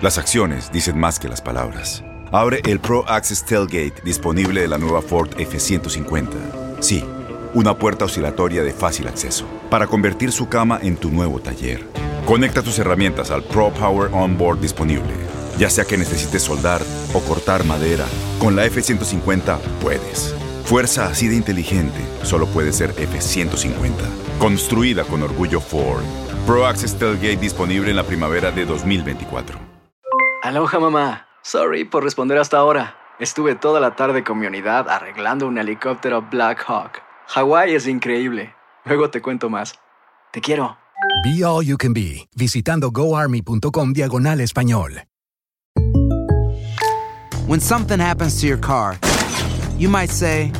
Las acciones dicen más que las palabras. Abre el Pro Access Tailgate disponible de la nueva Ford F-150. Sí, una puerta oscilatoria de fácil acceso para convertir su cama en tu nuevo taller. Conecta tus herramientas al Pro Power Onboard disponible. Ya sea que necesites soldar o cortar madera, con la F-150 puedes. Fuerza así de inteligente solo puede ser F-150. Construida con orgullo Ford. Pro Access Tailgate disponible en la primavera de 2024. Aloha mamá. Sorry por responder hasta ahora. Estuve toda la tarde con mi unidad arreglando un helicóptero Black Hawk. Hawái es increíble. Luego te cuento más. Te quiero. Be All You Can Be, visitando goarmy.com diagonal español. When something happens to your car, you might say,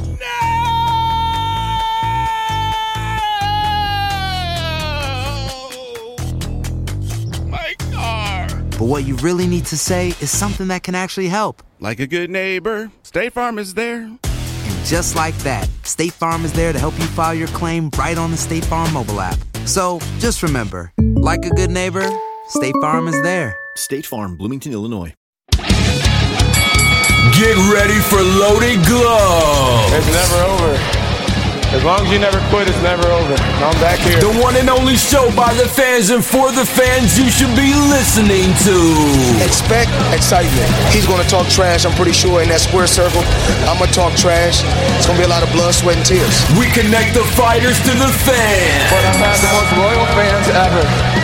but what you really need to say is something that can actually help. Like a good neighbor, State Farm is there. And just like that, State Farm is there to help you file your claim right on the State Farm mobile app. So just remember, like a good neighbor, State Farm is there. State Farm, Bloomington, Illinois. Get ready for Loaded Glove. It's never over. As long as you never quit, it's never over. I'm back here. The one and only show by the fans and for the fans you should be listening to. Expect excitement. He's going to talk trash, I'm pretty sure, in that square circle. I'm going to talk trash. It's going to be a lot of blood, sweat, and tears. We connect the fighters to the fans. But I've had the most loyal fans ever.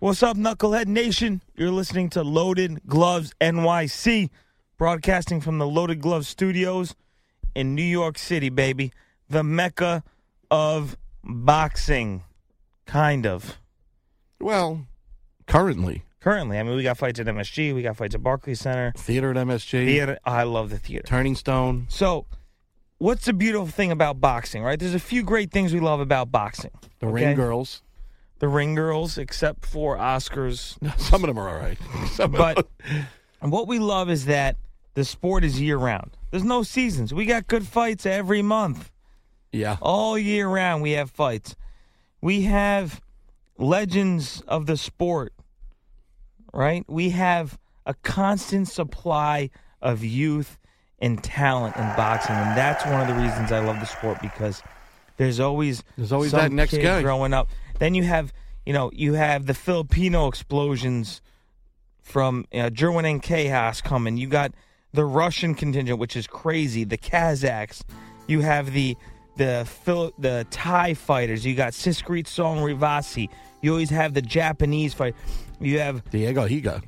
What's up, Knucklehead Nation? You're listening to Loaded Gloves NYC, broadcasting from the Loaded Gloves Studios in New York City, baby. The mecca of boxing. Kind of. Well, currently, Currently, I mean, we got fights at MSG, we got fights at Barclays Center. theater at MSG, Theater. Oh, I love the theater. Turning Stone. So, what's the beautiful thing about boxing, right? There's a few great things we love about boxing. The okay? Ring Girls. The ring girls, except for Oscars. Some of them are all right. Some of But and what we love is that the sport is year round. There's no seasons. We got good fights every month. yeah. All year round we have fights. We have legends of the sport. Right? We have a constant supply of youth and talent in boxing and that's one of the reasons I love the sport because there's always There's always that next guy. growing up. Then you have, you know, you have the Filipino explosions from uh, Jerwin Ancajas coming. You got the Russian contingent, which is crazy. The Kazakhs. You have the the Phil, the Thai fighters. You got Srisaket Sor Rungvisai. You always have the Japanese fight. You have Daigo Higa.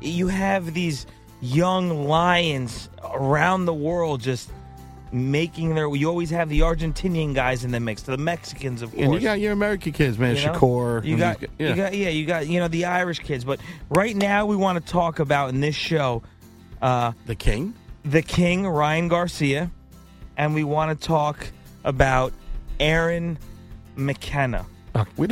you have these young lions around the world just making their. You always have the Argentinian guys in the mix, the Mexicans, of course. And you got your American kids, man. You know? Shakur. You got, guys- yeah. you got, yeah, you got, you know, the Irish kids. But right now, we want to talk about in this show, uh, the King. the King Ryan Garcia, and we want to talk about Aaron McKenna. Uh, we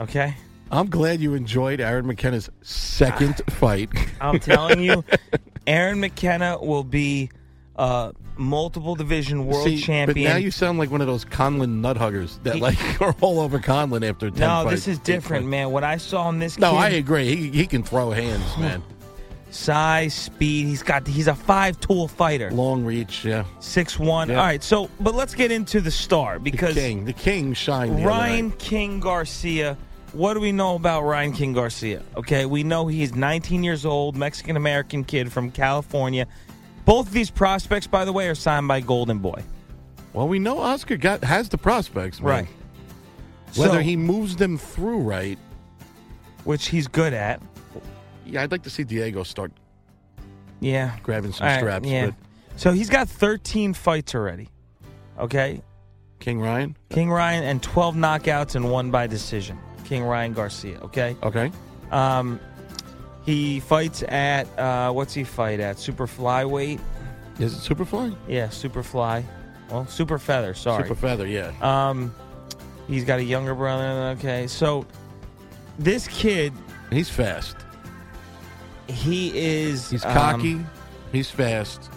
Okay, I'm glad you enjoyed Aaron McKenna's second fight. I'm telling you, Aaron McKenna will be uh, multiple division world See, champion. But now you sound like one of those Conlon nut huggers that He- like are all over Conlon after ten no, fights. this is different, man. What I saw in this No, kid, I agree. He he can throw hands, man. size, speed. He's got. He's a five tool fighter. Long reach, yeah. Six one. Yeah. All right, so but let's get into the star because The king, the king shined. Ryan. King Garcia what do we know about Ryan King Garcia? Okay, we know he's 19 years old, Mexican American kid from California. Both of these prospects, by the way, are signed by Golden Boy. Well, we know Oscar got has the prospects, man. Right. Whether So- he moves them through right, which he's good at. Yeah, I'd like to see Diego start Yeah. grabbing some right, straps. yeah. But So he's got 13 fights already. Okay? King Ryan? King Ryan and 12 knockouts and one by decision. King Ryan Garcia, okay? Okay. Um he fights at uh what's he fight at? Super flyweight? Is it Superfly? Yeah, super fly. Well, super feather, sorry. Super feather, yeah. Um he's got a younger brother, okay. So this kid He's fast. he is He's um, cocky. he's fast.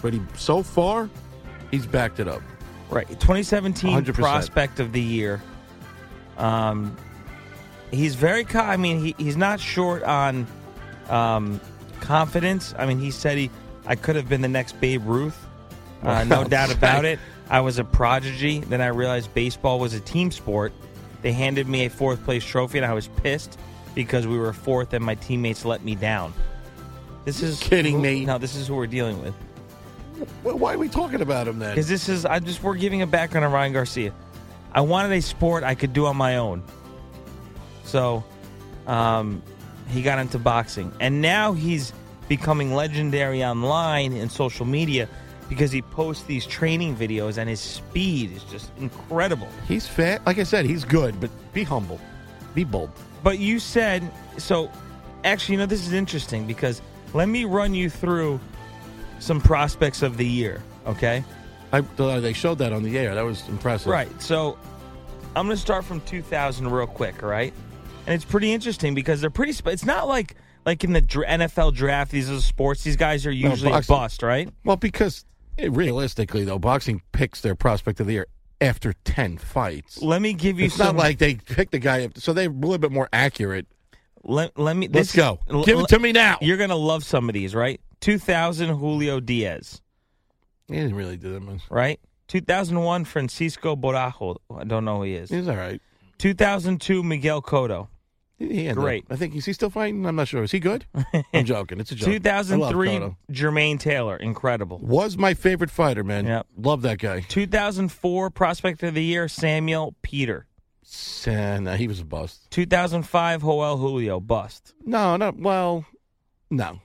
But he so far, he's backed it up. Right. 2017 100%. prospect of the year. Um, he's very. Co- I mean, he, he's not short on um, confidence. I mean, he said he. I could have been the next Babe Ruth. Uh, no doubt about it. I was a prodigy. Then I realized baseball was a team sport. They handed me a fourth place trophy, and I was pissed because we were fourth, and my teammates let me down. This is kidding who- me? No, this is who we're dealing with. Well, why are we talking about him then? Because this is, I just, we're giving a background on Ryan Garcia. I wanted a sport I could do on my own. So, um, he got into boxing. And now he's becoming legendary online and social media because he posts these training videos and his speed is just incredible. He's fat. Like I said, he's good, but be humble. Be bold. But you said, so actually, you know, this is interesting because let me run you through some prospects of the year, okay? I, uh, they showed that on the air. That was impressive. Right. So I'm going to start from 2000 real quick, all right? And it's pretty interesting because they're pretty. Sp- it's not like like in the dr- NFL draft. These are sports. These guys are usually a boxing- bust, right? Well, because eh, realistically, though, boxing picks their prospect of the year after 10 fights. Let me give you It's some. not like they pick the guy up, so they're a little bit more accurate. let, let me. Let's this- go. l- Give it to me now. You're going to love some of these, right? 2000 Julio Diaz, He didn't really do that much. right? 2001 Francisco Bojado. I don't know who he is. He's all right. 2002 Miguel Cotto. He, ended Great. up- I think is he still fighting? I'm not sure. Is he good? I'm joking. It's a joke. 2003 Cotto. Jermaine Taylor. Incredible. Was my favorite fighter, man. Yep. Love that guy. 2004 Prospect of the Year Samuel Peter. Uh, no, he was a bust. 2005 Joel Julio bust. No, no. Well, no.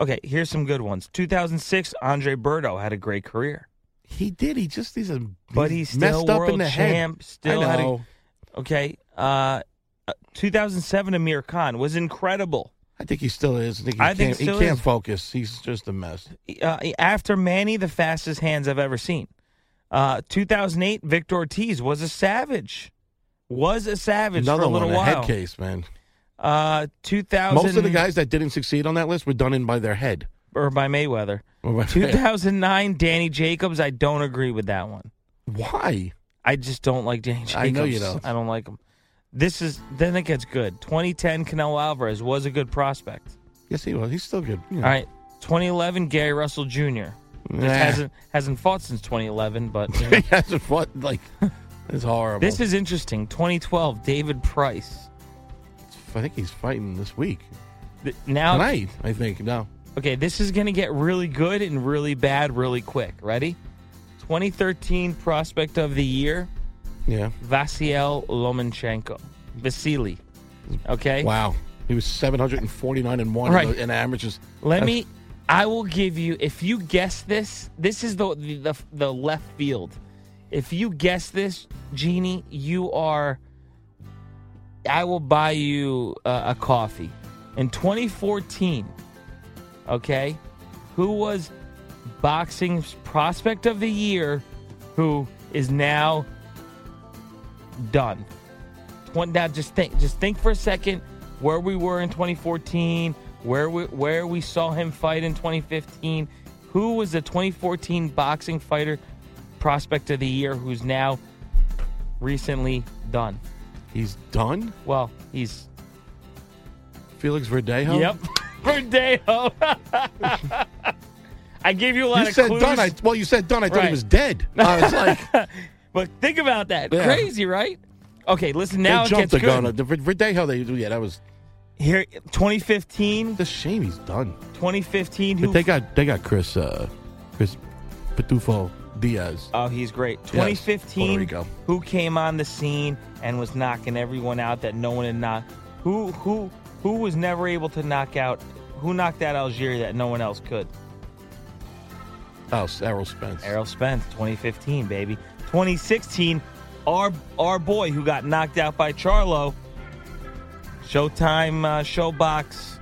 Okay, here's some good ones. 2006 Andre Berto had a great career, He did. He just he's a but he's still messed up world in the champ. head. Still I had a, okay. Uh, uh, 2007 Amir Khan was incredible. I think he still is. I think he I can't, think he can't is. focus. He's just a mess. Uh, after Manny, the fastest hands I've ever seen. Uh, 2008 Victor Ortiz was a savage. Was a savage Another for a little one, a while. head case, man. Uh, 2000 Most of the guys that didn't succeed on that list were done in by their head. or by Mayweather. Or by- 2009 Danny Jacobs. I don't agree with that one. Why? I just don't like Danny Jacobs. I know you don't. I don't like him. This is then it gets good. 2010 Canelo Alvarez was a good prospect. Yes, he was. He's still good. Yeah. All right. 2011 Gary Russell Jr. Just hasn't hasn't fought since 2011, but you know. he hasn't fought like it's horrible. this is interesting. 2012 David Price. I think he's fighting this week Now tonight. I think no. Okay, this is going to get really good and really bad really quick. Ready? 2013 prospect of the year Yeah. Vasyl Lomachenko. Vasily. Okay? Wow. He was seven hundred and forty nine and one Right. in, the, in amateurs. Let That's- me I will give you if you guess this, this is the the the, the left field. If you guess this, Jeannie, you are I will buy you uh, a coffee. In 2014, okay? Who was boxing's prospect of the year who is now done? Twen- Now just think just think for a second where we were in 2014, where we where we saw him fight in 2015. Who was the 2014 boxing fighter prospect of the year who's now recently done? He's done. Well, he's Felix Verdejo. Yep. Verdejo. I gave you a lot You of said clues. done. I, well, you said done. I thought Right. he was dead. I was like, but think about that. Yeah. Crazy, right? Okay, listen. Now they it jumped the gun. good. The Verdejo, they yeah, that was Here, 2015. the shame he's done. 2015. Who But they got they got Chris uh Chris Pitufo Diaz. Oh, he's great. Yes, 2015. Puerto Rico. Who came on the scene and was knocking everyone out that no one had knocked? Who who who was never able to knock out? Who knocked out Algieri that no one else could? Oh, Errol Spence. Errol Spence, 2015, baby. 2016, our our boy who got knocked out by Charlo, Showtime uh, ShoBox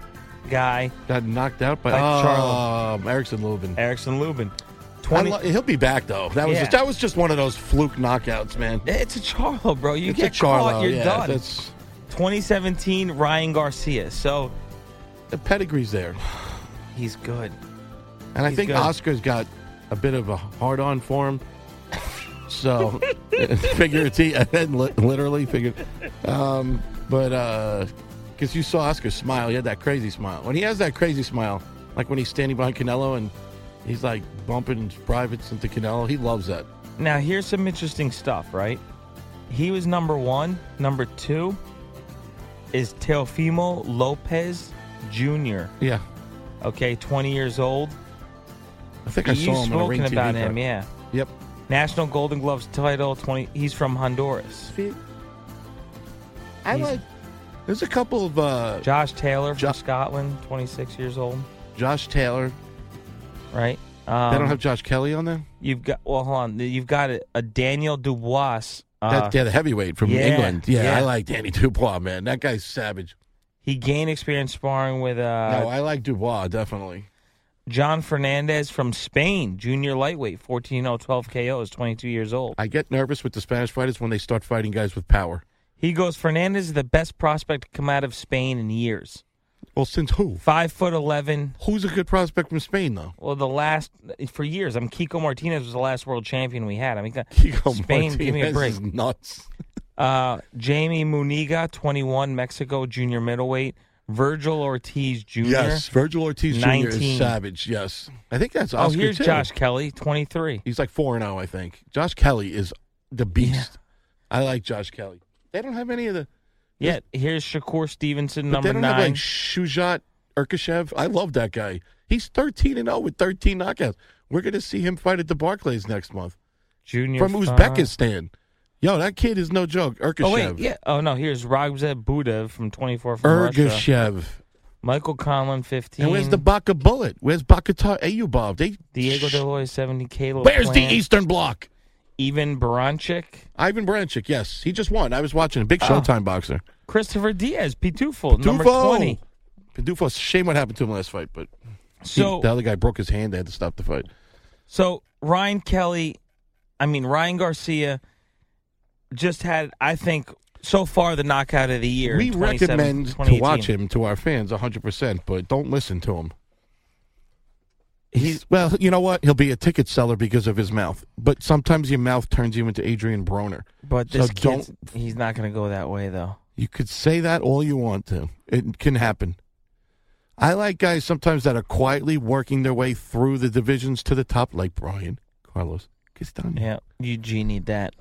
guy, got knocked out by, By Charlo. Erickson Lubin. Erickson Lubin. I 20. lo- he'll be back though. That was Yeah. just, that was just one of those fluke knockouts, man. It's a Charlo, bro. You It's a get caught, Charlo, you're yeah, done. that's- 2017, Ryan Garcia. So The pedigree's there, he's good. and I He's think good. Oscar's got a bit of a hard on for him. So, figuratively and literally figured. Um, but because you saw Oscar smile, he had that crazy smile. When he has that crazy smile, like when he's standing behind Canelo and he's like bumping his privates into Canelo, he loves that. Now, here's some interesting stuff, right? He was number one. Number two is Teofimo Lopez Jr. Yeah, Okay, 20 years old. I think I You've saw him on a Ring spoken TV about him, card. yeah. Yep. National Golden Gloves title, 20. He's from Honduras. I He's- like. There's a couple of uh, Josh Taylor from Jo- Scotland, 26 years old, Josh Taylor. right? Um, they don't have Josh Kelly on there. You've got well, hold on. You've got a, a Daniel Dubois. Uh, That, yeah, the heavyweight from yeah, England. Yeah, yeah. I like Danny Dubois, man. That guy's savage. he gained experience sparring with uh, no, I like Dubois definitely. John Fernandez from Spain, junior lightweight, 14 12 KOs, 22 years old. I get nervous with the Spanish fighters when they start fighting guys with power. He goes, Fernandez is the best prospect to come out of Spain in years. Well, since who? Five foot 11. Who's a good prospect from Spain, though? Well, the last, for years, I mean, Kiko Martinez was the last world champion we had. I mean, Kiko Spain, give me a break. is nuts. Uh, Jaime Munguia, 21, Mexico, junior middleweight. Vergil Ortiz Jr. Yes, Vergil Ortiz Jr. is savage. Yes, I think that's Oh, Oscar here's too. Josh Kelly, 23. He's like four and zero, I think. Josh Kelly is the beast. I like Josh Kelly. They don't have any of the. Yeah, here's Shakur Stevenson, But number they don't nine. have like Shujat Ergashev. I love that guy. He's thirteen and zero with thirteen knockouts. We're going to see him fight at the Barclays next month Junior from five. Yo, that kid is no joke. Ergashev. Oh wait, yeah. Oh no, here's Radzhab Butaev from 24 from Russia. Ergashev. Michael Conlon 15. And where's the Baka Bullet? Where's Bakhtiyar Eyubov? They Diego De Loy 70 Caleb Where's the Eastern Bloc? Ivan Baranchyk, Ivan Branchik, yes. He just won. I was watching a big Oh. Showtime boxer. Christopher Diaz, Pitufo, number Pitufo. 20. Pitufo, shame what happened to him last fight, but he- So the other guy broke his hand. They had to stop the fight. so Ryan Kelly, I mean Ryan Garcia just had I think so far the knockout of the year. We recommend to watch him to our fans 100%, but don't listen to him. He's well, you know what? He'll be a ticket seller because of his mouth. But sometimes your mouth turns you into Adrian Broner. But So don't. He's not going to go that way though. You could say that all you want to. It can happen. I like guys sometimes that are quietly working their way through the divisions to the top, like Brian Carlos Castano. Yeah, Eugene need that.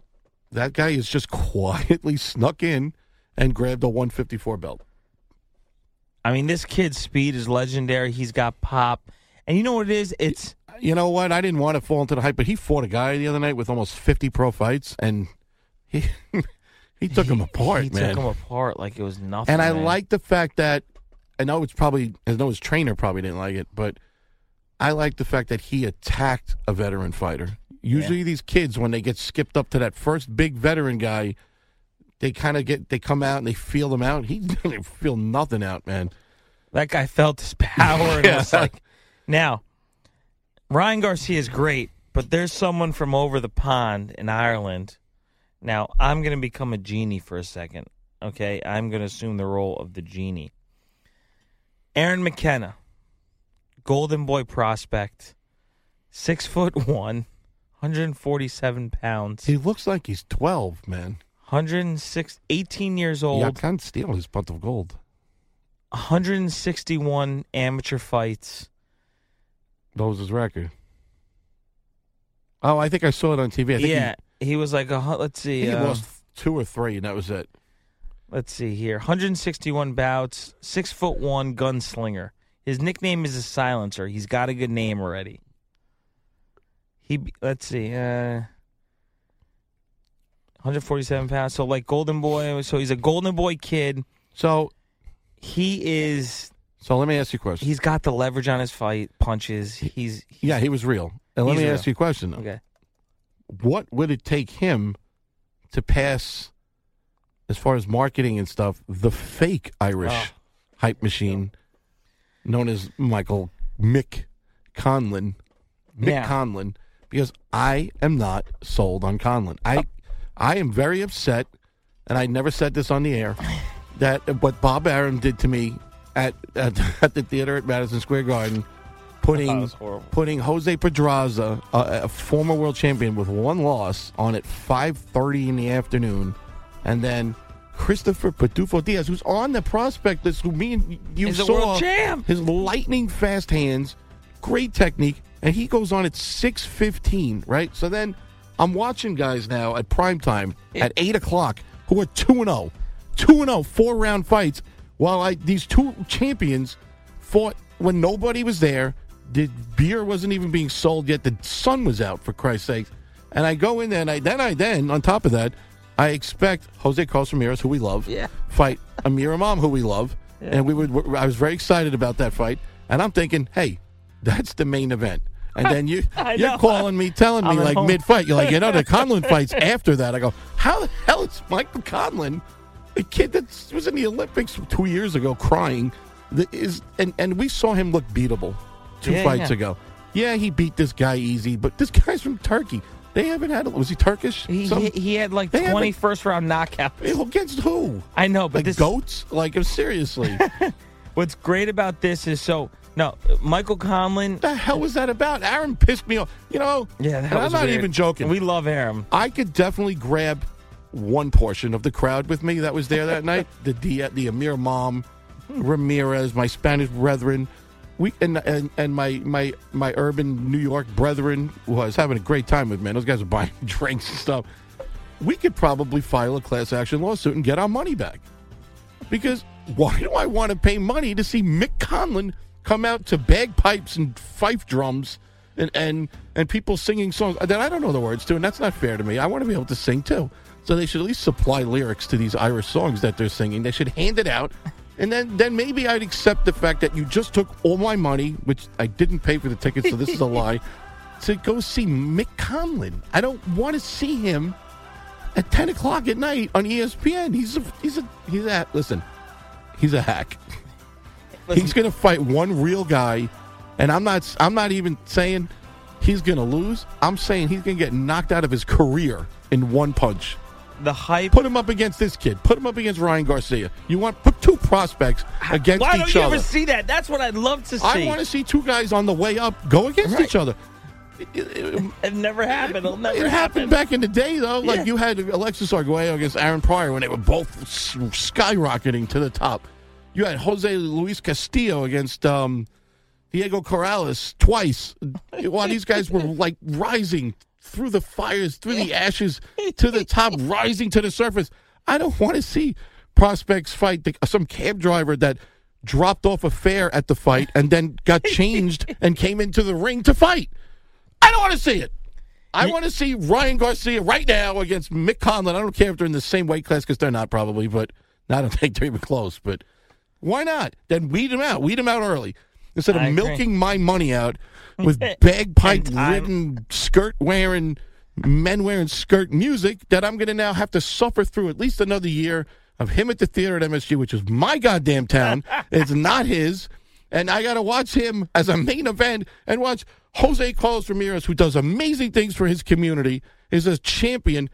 That guy is just quietly snuck in and grabbed a 154 belt. I mean, this kid's speed is legendary. He's got pop, and you know what it is? It's You know what? I didn't want to fall into the hype, but he fought a guy the other night with almost 50 pro fights, and he he took him apart, he man. took him apart like it was nothing. and I man. like the fact that I know it's probably I know his trainer probably didn't like it, but I like the fact that he attacked a veteran fighter. Usually these kids when they get skipped up to that first big veteran guy, they kind of get they come out and they feel them out. He didn't feel nothing out, man. that guy felt his power and Yeah. was like, now Ryan Garcia is great, but there's someone from over the pond in Ireland. Now I'm going to become a genie for a second. Okay, I'm going to assume the role of the genie. Aaron McKenna, Golden Boy prospect, six foot one, 147 pounds, He looks like he's 12, man. 106, 18 years Yeah, I old, can't steal his butt of gold. 161 amateur fights. What was his record? Oh, I think I saw it on TV. I think yeah, he, was like a let's see, he uh, lost two or three, and that was it. Let's see here. 161 bouts, six foot one gunslinger. His nickname is a silencer. He's got a good name already. He let's see, uh 147 pounds. So like Golden Boy. So he's a Golden Boy kid. So he is. So let me ask you a question. He's got the leverage on his fight, punches. He's, yeah, he was real. And let me real. ask you a question. Though. okay. What would it take him to pass, as far as marketing and stuff, the fake Irish Oh. hype machine known as Michael Mick Conlon? Mick Yeah. Conlon, because I am not sold on Conlon. I, I am very upset, and I never said this on the air, that what Bob Arum did to me at at, at the theater at Madison Square Garden, putting putting Jose Pedraza, a, a former world champion with one loss, on at five thirty in the afternoon, and then. Christopher Pitufo Diaz, who's on the prospect list, who me and you He's a saw world champ. his lightning fast hands, great technique, and he goes on at six fifteen, right? So then I'm watching guys now at prime time at eight o'clock who are two and 0. 2 and 0, four round fights, while I these two champions fought when nobody was there. The beer wasn't even being sold yet. The sun was out for Christ's sake. And I go in there and I then I then on top of that, I expect Jose Carlos Ramirez, who we love, Yeah. fight Amir Imam, who we love, and we would. I was very excited about that fight, and I'm thinking, hey, that's the main event. And then you you're calling me, telling me I'm like mid fight, you're like, you know, the Conlon fights after that. I go, how the hell is Michael Conlon, a kid that was in the Olympics two years ago, crying, is, and and we saw him look beatable two Yeah, fights yeah. ago. Yeah, he beat this guy easy, but this guy's from Turkey. They haven't had. Was he Turkish? He, he, he had like They 20 first round knockouts. against who? I know, but Like this, goats? Like seriously? what's great about this is so no Michael Conlon. the hell was that about? Aaron pissed me off. You know. Yeah, that I'm not weird. even joking. We love Arum. I could definitely grab one portion of the crowd with me that was there that night. The the, the Amir Mom, Ramirez, my Spanish brethren, we and and, and my, my my urban New York brethren was having a great time with me. Those guys are buying drinks and stuff. We could probably file a class action lawsuit and get our money back. Because why do I want to pay money to see Mick Conlon come out to bagpipes and fife drums and, and, and people singing songs that I don't know the words to, and that's not fair to me. I want to be able to sing too. So they should at least supply lyrics to these Irish songs that they're singing. They should hand it out. And then, then maybe I'd accept the fact that you just took all my money, which I didn't pay for the tickets, so this is a lie, to go see Mick Conlon. I don't want to see him at 10 o'clock at night on ESPN. He's a, he's a, he's a, listen, he's a hack. He's going to fight one real guy, and I'm not, I'm not even saying he's going to lose. I'm saying he's going to get knocked out of his career in one punch. The hype. Put him up against this kid. Put him up against Ryan Garcia. You want put two prospects against Why each other. Why don't you other. ever see that? That's what I'd love to see. I want to see two guys on the way up go against Right. each other. It- it- It never happened. It'll never it happen. happened back in the day, though. Like Yeah. you had Alexis Arguello against Aaron Pryor when they were both skyrocketing to the top. You had Jose Luis Castillo against um, Diego Corrales twice. While these guys were like rising through the fires, through the ashes, to the top, rising to the surface. I don't want to see prospects fight the, some cab driver that dropped off a fare at the fight and then got changed and came into the ring to fight. I don't want to see it. I want to see Ryan Garcia right now against Mick Conlon. I don't care if they're in the same weight class because they're not probably, but I don't think they're even close. But why not? Then weed him out. Weed him out early instead of I agree. milking my money out with bagpipe ridden, skirt wearing, men wearing skirt music that I'm going to now have to suffer through at least another year of him at the theater at MSG, which is my goddamn town. it's not his. And I got to watch him as a main event and watch Jose Carlos Ramirez, who does amazing things for his community, is a champion,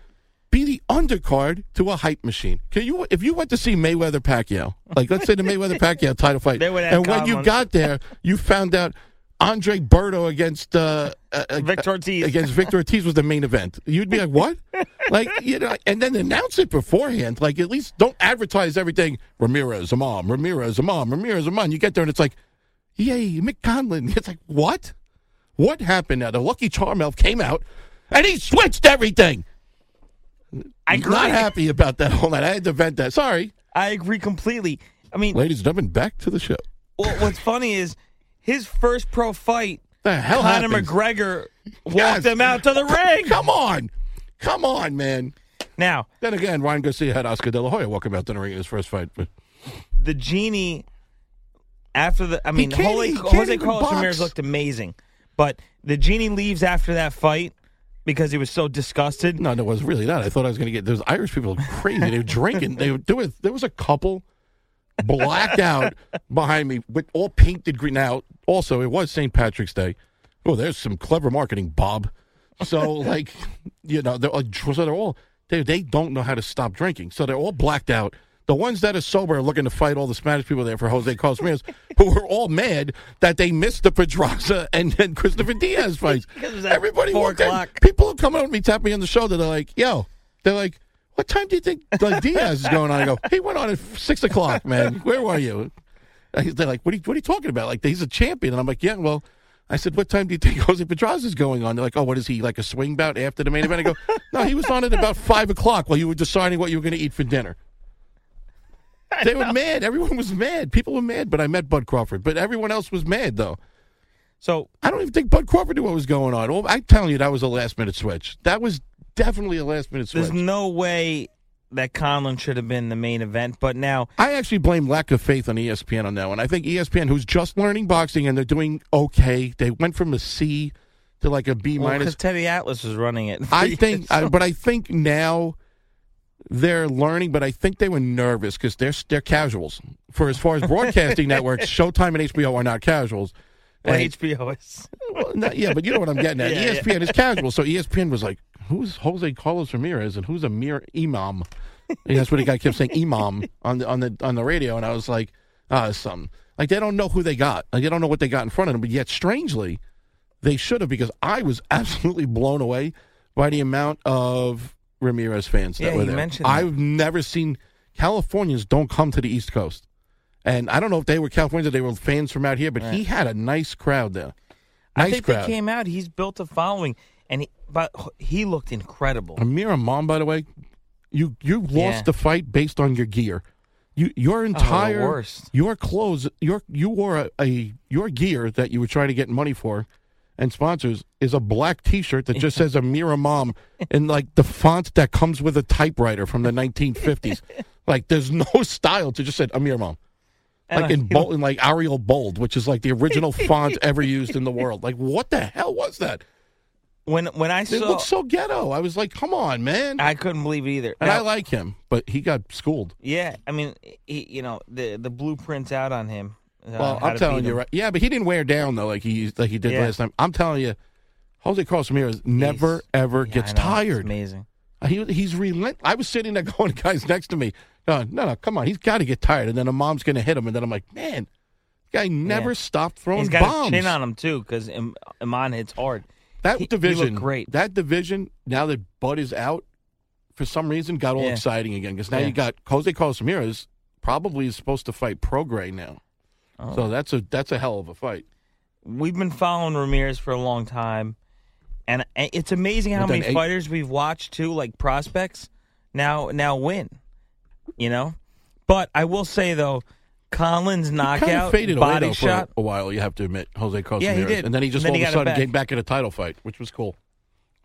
be the undercard to a hype machine. Can you, if you went to see Mayweather Pacquiao, like let's say the Mayweather Pacquiao title fight, and when you got there, you found out Andre Berto against uh, uh, uh, Victor Ortiz. against Victor Ortiz was the main event. You'd be like, what? like you know, and then announce it beforehand. Like at least don't advertise everything. Ramirez, a mom. Ramirez, a mom. Ramirez, a mom. You get there and it's like, yay, Mick Conlon. It's like what? What happened now? The Lucky Charm Elf came out and he switched everything. I agree. Not happy about that whole night. I had to vent that. Sorry. I agree completely. I mean, Ladies and gentlemen, back to the show. well, what's funny is his first pro fight. The hell Conor happens? McGregor walked Yes. him out to the ring. Come on. Come on, man. Now, Then again, Ryan Garcia had Oscar De La Hoya walk him out to the ring in his first fight. The genie after the I mean can't- Jose, he can't Jose even Carlos box. Ramirez looked amazing. But the genie leaves after that fight because he was so disgusted. no, it was really not. I thought I was going to get. Those Irish people crazy. They were drinking. They would do it. There was a couple blacked out behind me with all painted green. Now, also, it was St. Patrick's Day. Oh, there's some clever marketing, Bob. So, like, you know, they're so they're all they they don't know how to stop drinking. So they're all blacked out. The ones that are sober are looking to fight all the Spanish people there for Jose Carlos Ramirez, who were all mad that they missed the Pedraza and, and Christopher Diaz fights. Because it was at Everybody four in. o'clock. People are coming up to me, tapping me on the shoulder. They're like, "Yo," they're like, "What time do you think like Diaz is going on?" I go, "He went on at six o'clock, man. Where were you?" They're like, "What are you, what are you talking about? Like he's a champion?" And I'm like, "Yeah, well." I said, "What time do you think Jose Pedraza is going on?" They're like, "Oh, what is he like a swing bout after the main event?" I go, "No, he was on at about five o'clock while you were deciding what you were going to eat for dinner." They were mad. Everyone was mad. People were mad, but I met Bud Crawford. But everyone else was mad though. So I don't even think Bud Crawford knew what was going on. Well, I'm telling you, that was a last minute switch. That was definitely a last minute switch. there's no way that Conlon should have been the main event, but now I actually blame lack of faith on ESPN on that one. I think ESPN, who's just learning boxing and they're doing okay, they went from a C to like a B well, minus. because Teddy Atlas is running it. I think, I, but I think now they're learning. But I think they were nervous because they're they're casuals. For as far as broadcasting networks, Showtime and HBO are not casuals. well, And- HBO is. Well, not- yeah, but you know what I'm getting at. Yeah, ESPN is casual, so ESPN was like, "Who's Jose Carlos Ramirez and who's Amir Imam?" And that's what the guy kept saying, Imam on the on the on the radio, and I was like, "Ah, something." Like they don't know who they got. Like they don't know what they got in front of them. But yet, strangely, they should have because I was absolutely blown away by the amount of Ramirez fans that Yeah, were there. mentioned that. I've never seen Californians don't come to the East Coast. And I don't know if they were Californians or they were fans from out here, but he had a nice crowd there. Nice I think crowd. they came out. He's built a following, and he, but he looked incredible. Amir Mom, by the way, you you lost Yeah. the fight based on your gear. You your oh, entire worst. your clothes your you wore a, a your gear that you were trying to get money for and sponsors is a black T-shirt that just says Amir Mom in like the font that comes with a typewriter from the 1950s. like there's no style to just said Amir Mom, Like in bold, in like Arial bold, which is like the original font ever used in the world. Like what the hell was that? When when I saw It looked so ghetto. I was like, come on, man. I couldn't believe it either. And I like him, but he got schooled. Yeah, I mean, he, you know, the the blueprints out on him. Uh, Well, I'm telling you, him. right? Yeah, but he didn't wear down though, like he like he did Yeah. last time. I'm telling you, Jose Carlos Ramirez never ever Yeah, gets know, it's tired. amazing. He he's relent. I was sitting there going, guys next to me, going, no, no, come on, he's got to get tired, and then a mom's going to hit him, and then I'm like, man, guy never Yeah. stopped throwing He's got bombs. chin on him too, because Imam hits hard. that He- he division, looked great. That division, now that Bud is out, for some reason, got all Yeah. exciting again because now you got Jose Carlos Ramirez probably is supposed to fight Prograis now. Oh. So that's a that's a hell of a fight. We've been following Ramirez for a long time, and it's amazing how many eight- fighters we've watched too, like prospects, now now win. You know, but I will say though, Collins kind knockout of faded away body though, shot. a while. You have to admit, Jose Carlos Yeah, he did. and then he just And all of a sudden back. came back in a title fight, which was cool.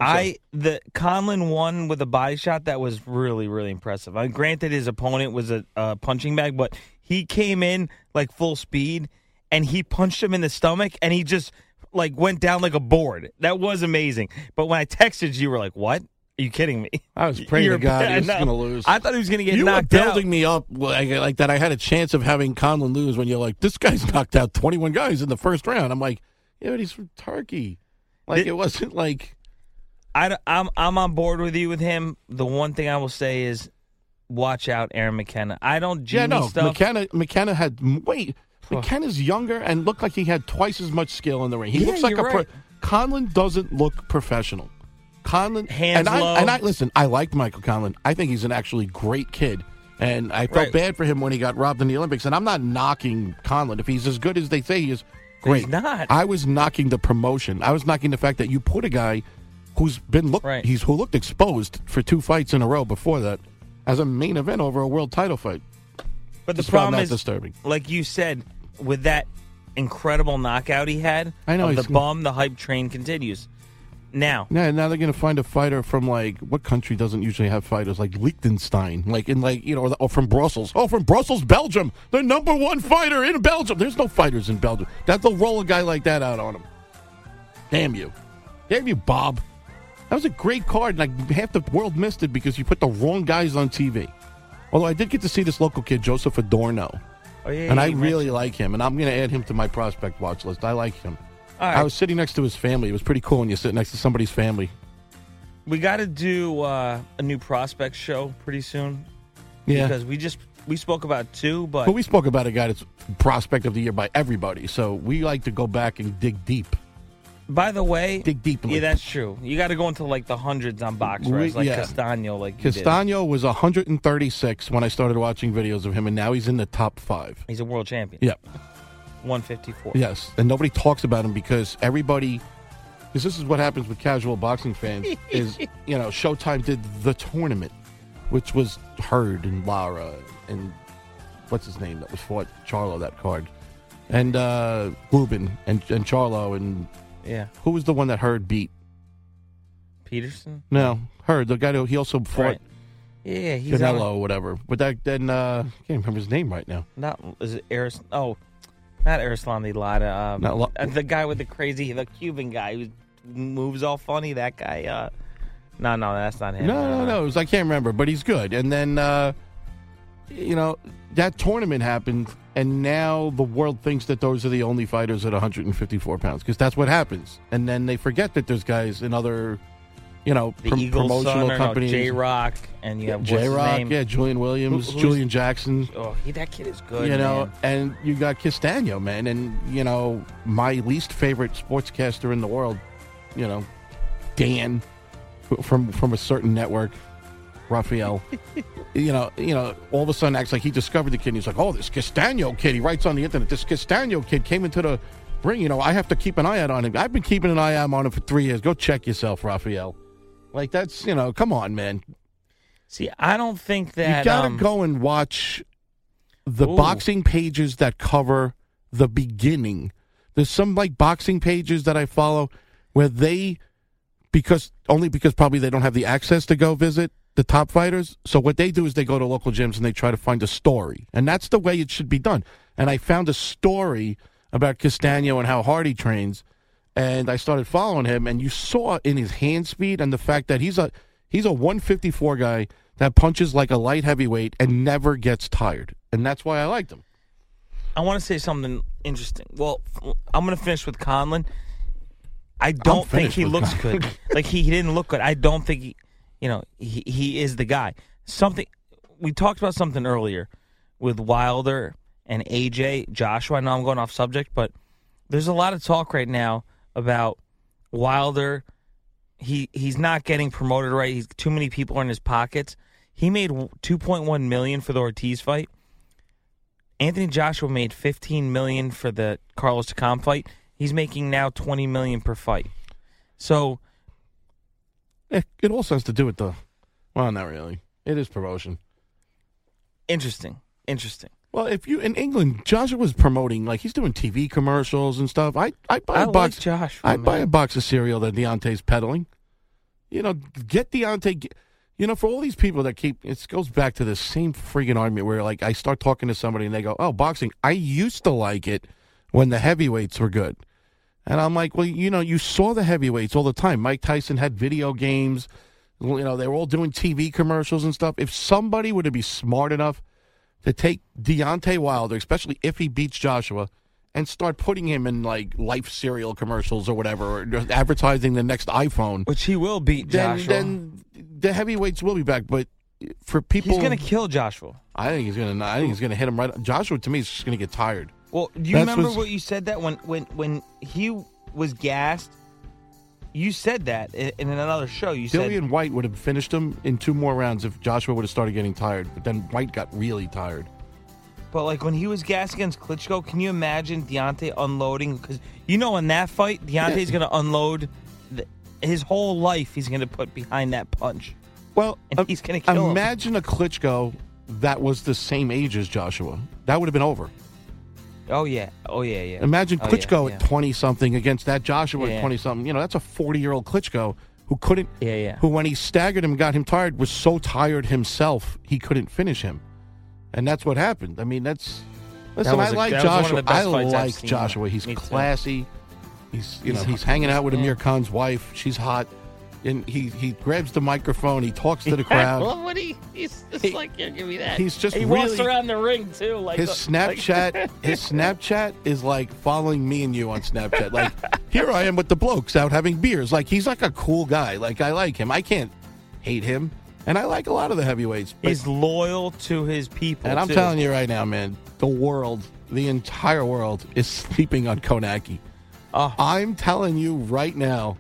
I the Conlon won with a body shot that was really really impressive. I granted his opponent was a, a punching bag, but he came in like full speed and he punched him in the stomach and he just like went down like a board. That was amazing. But when I texted you, you were like, "What? Are you kidding me?" I was praying You're- to God I he was going to lose. I thought he was going to get you were knocked building out. me up like, like that. I had a chance of having Conlon lose when you're like, this guy's knocked out 21 guys in the first round. I'm like, yeah, but he's from Turkey. Like Did- it wasn't like I, am I'm on board with you with him. The one thing I will say is, watch out, Aaron McKenna. I don't yeah, genie no. stuff. McKenna McKenna had wait. McKenna's younger and looked like he had twice as much skill in the ring. He Yeah, looks like a you're pro. right. Conlon doesn't look professional. Conlon Hands and I low. and I listen. I like Michael Conlon. I think he's an actually great kid, and I felt Right. bad for him when he got robbed in the Olympics. And I'm not knocking Conlon if he's as good as they say he is. Great. He's not. I was knocking the promotion. I was knocking the fact that you put a guy who's been look Right. he's who looked exposed for two fights in a row before that as a main event over a world title fight. But the Just found problem that is, disturbing. like you said, with that incredible knockout he had, I know, of the he's- bum, the hype train continues. Now, Yeah, now they're gonna find a fighter from like what country doesn't usually have fighters like Liechtenstein, like in like you know, or from Brussels. Oh, from Brussels, Belgium, the number one fighter in Belgium. There's no fighters in Belgium. That they'll roll a guy like that out on him. Damn you, damn you, Bob. That was a great card, and like half the world missed it because you put the wrong guys on TV. Although I did get to see this local kid, Joseph Adorno, oh yeah, and yeah, I really mentioned- like him, and I'm going to add him to my prospect watch list. I like him. I was sitting next to his family. It was pretty cool when you sit next to somebody's family. we got to do uh, a new prospect show pretty soon. Yeah. because we just we spoke about two, but But we spoke about a guy that's prospect of the year by everybody, so we like to go back and dig deep. By the way, Dig deep. yeah, that's true. You got to go into like the hundreds on box We- like yeah. Castano, like. Castano was 136 when I started watching videos of him, and now he's in the top five. He's a world champion. Yeah. 154. Yes, and nobody talks about him because everybody. Because this is what happens with casual boxing fans is you know Showtime did the tournament, which was Hurd and Lara and what's his name that was fought Charlo that card, and uh Lubin and and Charlo and Yeah. who was the one that Hurd beat? Peterson. No, Hurd the guy who he also fought Right. Yeah, he's Canelo or whatever. But that then uh, I can't remember his name right now. not is it Aris? Oh, not Arislan the Lada. Um, Not Lo- uh, the guy with the crazy, the Cuban guy who moves all funny. That guy. Uh, no, no, that's not him. No, no, Uh, no. It was, I can't remember, but he's good. And then, uh, you know, that tournament happened, and now the world thinks that those are the only fighters at 154 pounds because that's what happens. And then they forget that there's guys in other, you know, The prom- promotional son, or no, companies. J Rock, and you have J Rock, yeah, Julian Williams, Who- Julian Jackson. Oh, he, that kid is good. you know, man. and you got Castano, man, and you know my least favorite sportscaster in the world, you know, Dan from from a certain network, Rafael. you know, you know, all of a sudden acts like he discovered the kid. And he's like, "Oh, this Castano kid." He writes on the internet, "This Castano kid came into the ring. You know, I have to keep an eye out on him. I've been keeping an eye out on him for three years. Go check yourself, Rafael." Like that's you know, come on, man. See, I don't think that you gotta um, go and watch the Ooh. boxing pages that cover the beginning. There's some like boxing pages that I follow where they because only because probably they don't have the access to go visit the top fighters. So what they do is they go to local gyms and they try to find a story. And that's the way it should be done. And I found a story about Castano and how hard he trains and I started following him and you saw in his hand speed and the fact that he's a he's a 154 guy that punches like a light heavyweight and never gets tired. And that's why I liked him. I want to say something interesting. Well, I'm going to finish with Conlon. I don't think he looks Conlon. good. like he, he didn't look good. I don't think he, you know, he he is the guy. Something we talked about something earlier with Wilder and AJ Joshua. I know I'm going off subject, but there's a lot of talk right now about Wilder. He he's not getting promoted right. He's too many people are in his pockets. He made 2.1 million for the Ortiz fight. Anthony Joshua made 15 million for the Carlos Takam fight. He's making now 20 million per fight. So Eh, It also has to do with the well, not really. It is promotion. interesting, interesting. Well, if you in England, Joshua was promoting like he's doing TV commercials and stuff. I I buy I a like box. I buy a box of cereal that Deontay's peddling. You know, get Deontay. get- You know, for all these people that keep it goes back to the same friggin' argument where like I start talking to somebody and they go, "Oh, boxing. I used to like it when the heavyweights were good," and I'm like, "Well, you know, you saw the heavyweights all the time. Mike Tyson had video games. You know, they were all doing TV commercials and stuff. If somebody were to be smart enough to take Deontay Wilder, especially if he beats Joshua, and start putting him in like life cereal commercials or whatever, or just advertising the next iPhone, Which he will beat then, Joshua. then the heavyweights will be back. But for people, He's going to kill Joshua. I think he's gonna. I think he's gonna hit him right. Joshua to me is just gonna get tired. Well, do you That's remember what's- what you said that when when when he was gassed? You said that i- in another show. You said Dillian Whyte would have finished him in two more rounds if Joshua would have started getting tired. But then Whyte got really tired. But like when he was gassed against Klitschko, can you imagine Deontay unloading? Because you know in that fight, Deontay's going to unload the, his whole life he's going to put behind that punch. Well, and he's going to kill him. Imagine a Klitschko that was the same age as Joshua. That would have been over. Oh yeah, oh yeah, yeah. Imagine Oh, Klitschko yeah. at twenty something against that Joshua Yeah. at twenty something. You know, that's a forty year old Klitschko who couldn't. Yeah, yeah. Who, when he staggered him, and got him tired, was so tired himself he couldn't finish him, and that's what happened. I mean, that's. Listen, was I a- like that was one of Joshua. I like. Joshua. He's classy. He's you know He's- he's hanging out with. Amir Khan's wife. She's hot, and he he grabs the microphone. He talks to the crowd. well, what he he's just He- like, yeah, give me that. he's just he walks around the ring too, like his the- like- Snapchat, his Snapchat is like following me and you on Snapchat. Like here I am with the blokes out having beers. Like he's like a cool guy. Like I like him. I can't hate him, and I like a lot of the heavyweights. But, he's loyal to his people. and I'm too. telling you right now, man, the world, the entire world, is sleeping on Kownacki. Oh. I'm telling you right now,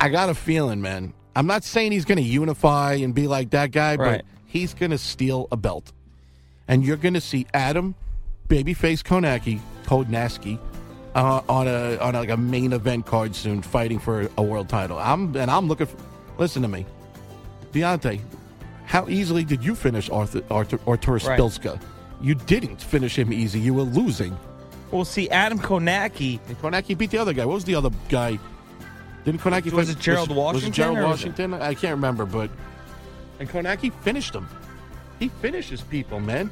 I got a feeling, man. I'm not saying he's going to unify and be like that guy, Right. but he's going to steal a belt. And you're going to see Adam, babyface Kownacki, Kodnaski, uh, on a on like a main event card soon, fighting for a world title. I'm and I'm looking. For, listen to me, Deontay. How easily did you finish Arthur Arthur Right. Spilska? You didn't finish him easy. You were losing. Well, see, Adam Kownacki. And Kownacki beat the other guy. What was the other guy? Didn't Kownacki Was it Gerald was, Was Washington it Gerald Washington? I can't remember, but and Kownacki finished him. He finishes people, man.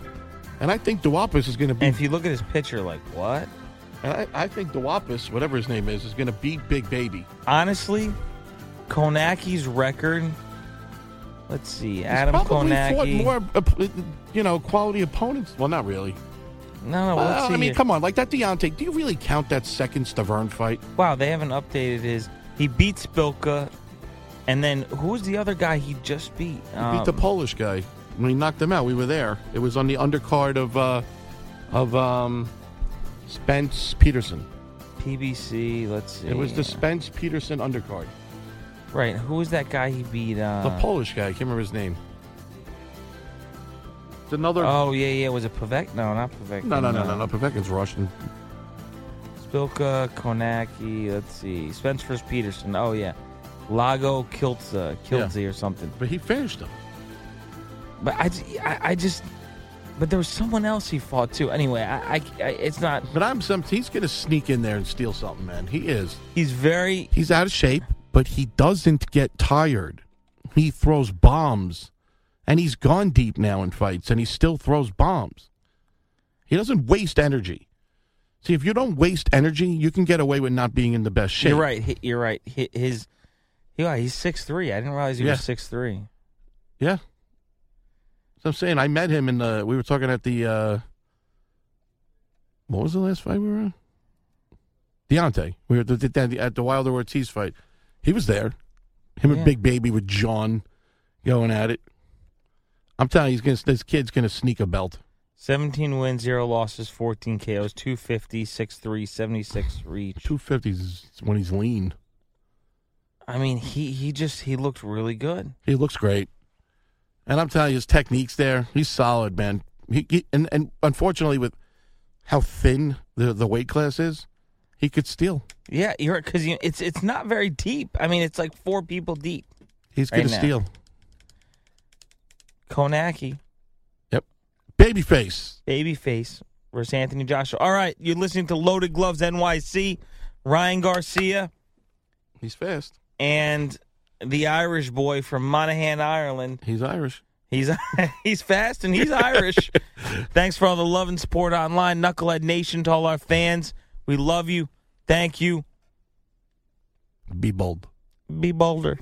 And I think Duhaupas is going to be. And if you look at his picture, like what? And I, I think Duhaupas, whatever his name is, is going to beat Big Baby. Honestly, Kownacki's record. Let's see, He's Adam probably fought Kownacki. more, uh, you know, quality opponents. Well, not really. no, no. Well, let's see I mean, come on, like that Deontay. Do you really count that second Stiverne fight? Wow, they haven't updated his. He beat Szpilka, and then who was the other guy he just beat? He beat the Um, Polish guy when he knocked him out. We were there. It was on the undercard of uh, of um, Spence Peterson. PBC. Let's see. It was the Spence Peterson undercard. right. Who was that guy he beat? Uh, The Polish guy. I can't remember his name. It's another. Oh yeah, yeah. Was it Pavek? No, not Pavek. no, no, no, no, no. Povetkin's Russian. Szpilka, Kownacki. Let's see. Spence vs. Peterson. Oh yeah, Iago Kiltza, Kiltzy or something. But he finished him. But I I just. But there was someone else he fought too. Anyway, I, I, I it's not. But I'm some. He's going to sneak in there and steal something, man. He is. He's very. He's out of shape, but he doesn't get tired. He throws bombs, and he's gone deep now in fights, and he still throws bombs. He doesn't waste energy. See, if you don't waste energy, you can get away with not being in the best shape. You're right. He, you're right. He, his. Yeah, he's six three. I didn't realize he Yeah. was six three. Yeah. So I'm saying I met him in the. We were talking at the. uh What was the last fight we were on? Deontay. We were at the, at the Wilder Ortiz fight. He was there. Him and Big Baby with John going at it. I'm telling you, he's gonna, this kid's going to sneak a belt. 17 wins, 0 losses, 14 KOs, 250, 6'3, 76 reach. 250 is when he's lean. I mean, he, he just he looked really good. He looks great. And I'm telling you, his technique's there. He's solid, man. He, he and, and unfortunately, with how thin the, the weight class is, he could steal. Yeah, you're because you, it's it's not very deep. I mean, it's like four people deep. He's Right going to steal. Kownacki. Babyface. babyface versus Anthony Joshua. All right, you're listening to Loaded Gloves NYC. Ryan Garcia He's fast. and the Irish boy from Monaghan, Ireland. He's Irish. He's he's fast and he's Irish. Thanks for all the love and support online, Knucklehead Nation, to all our fans. We love you. Thank you. Be bold. Be bolder.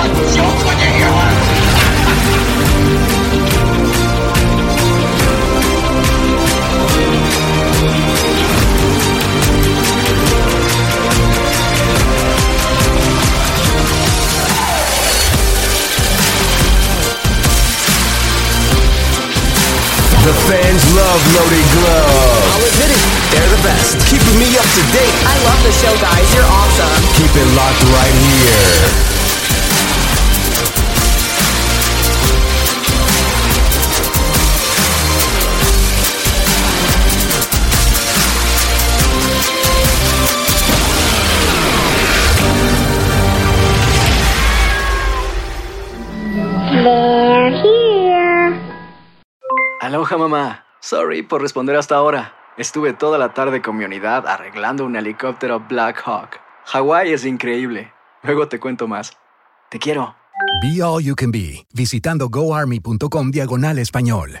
The fans love loaded gloves. I'll admit it, they're the best. Keeping me up to date. I love the show, guys. You're awesome. Keep it locked right here. Mamá. Sorry por responder hasta ahora. Estuve toda la tarde con mi unidad arreglando un helicóptero Black Hawk. Hawái es increíble. Luego te cuento más. Te quiero. Be All You Can Be, visitando goarmy.com diagonal español.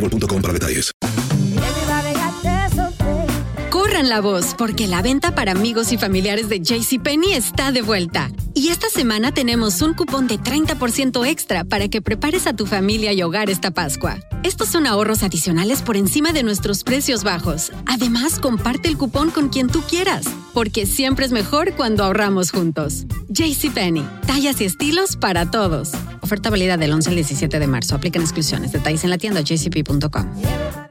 boostmobile.com para detalles. La voz, porque la venta para amigos y familiares de JCPenney está de vuelta. Y esta semana tenemos un cupón de 30% extra para que prepares a tu familia y hogar esta Pascua. Estos son ahorros adicionales por encima de nuestros precios bajos. Además, comparte el cupón con quien tú quieras, porque siempre es mejor cuando ahorramos juntos. JCPenney, tallas y estilos para todos. Oferta válida del 11 al 17 de marzo. Aplican exclusiones. Detalles en la tienda jcp.com.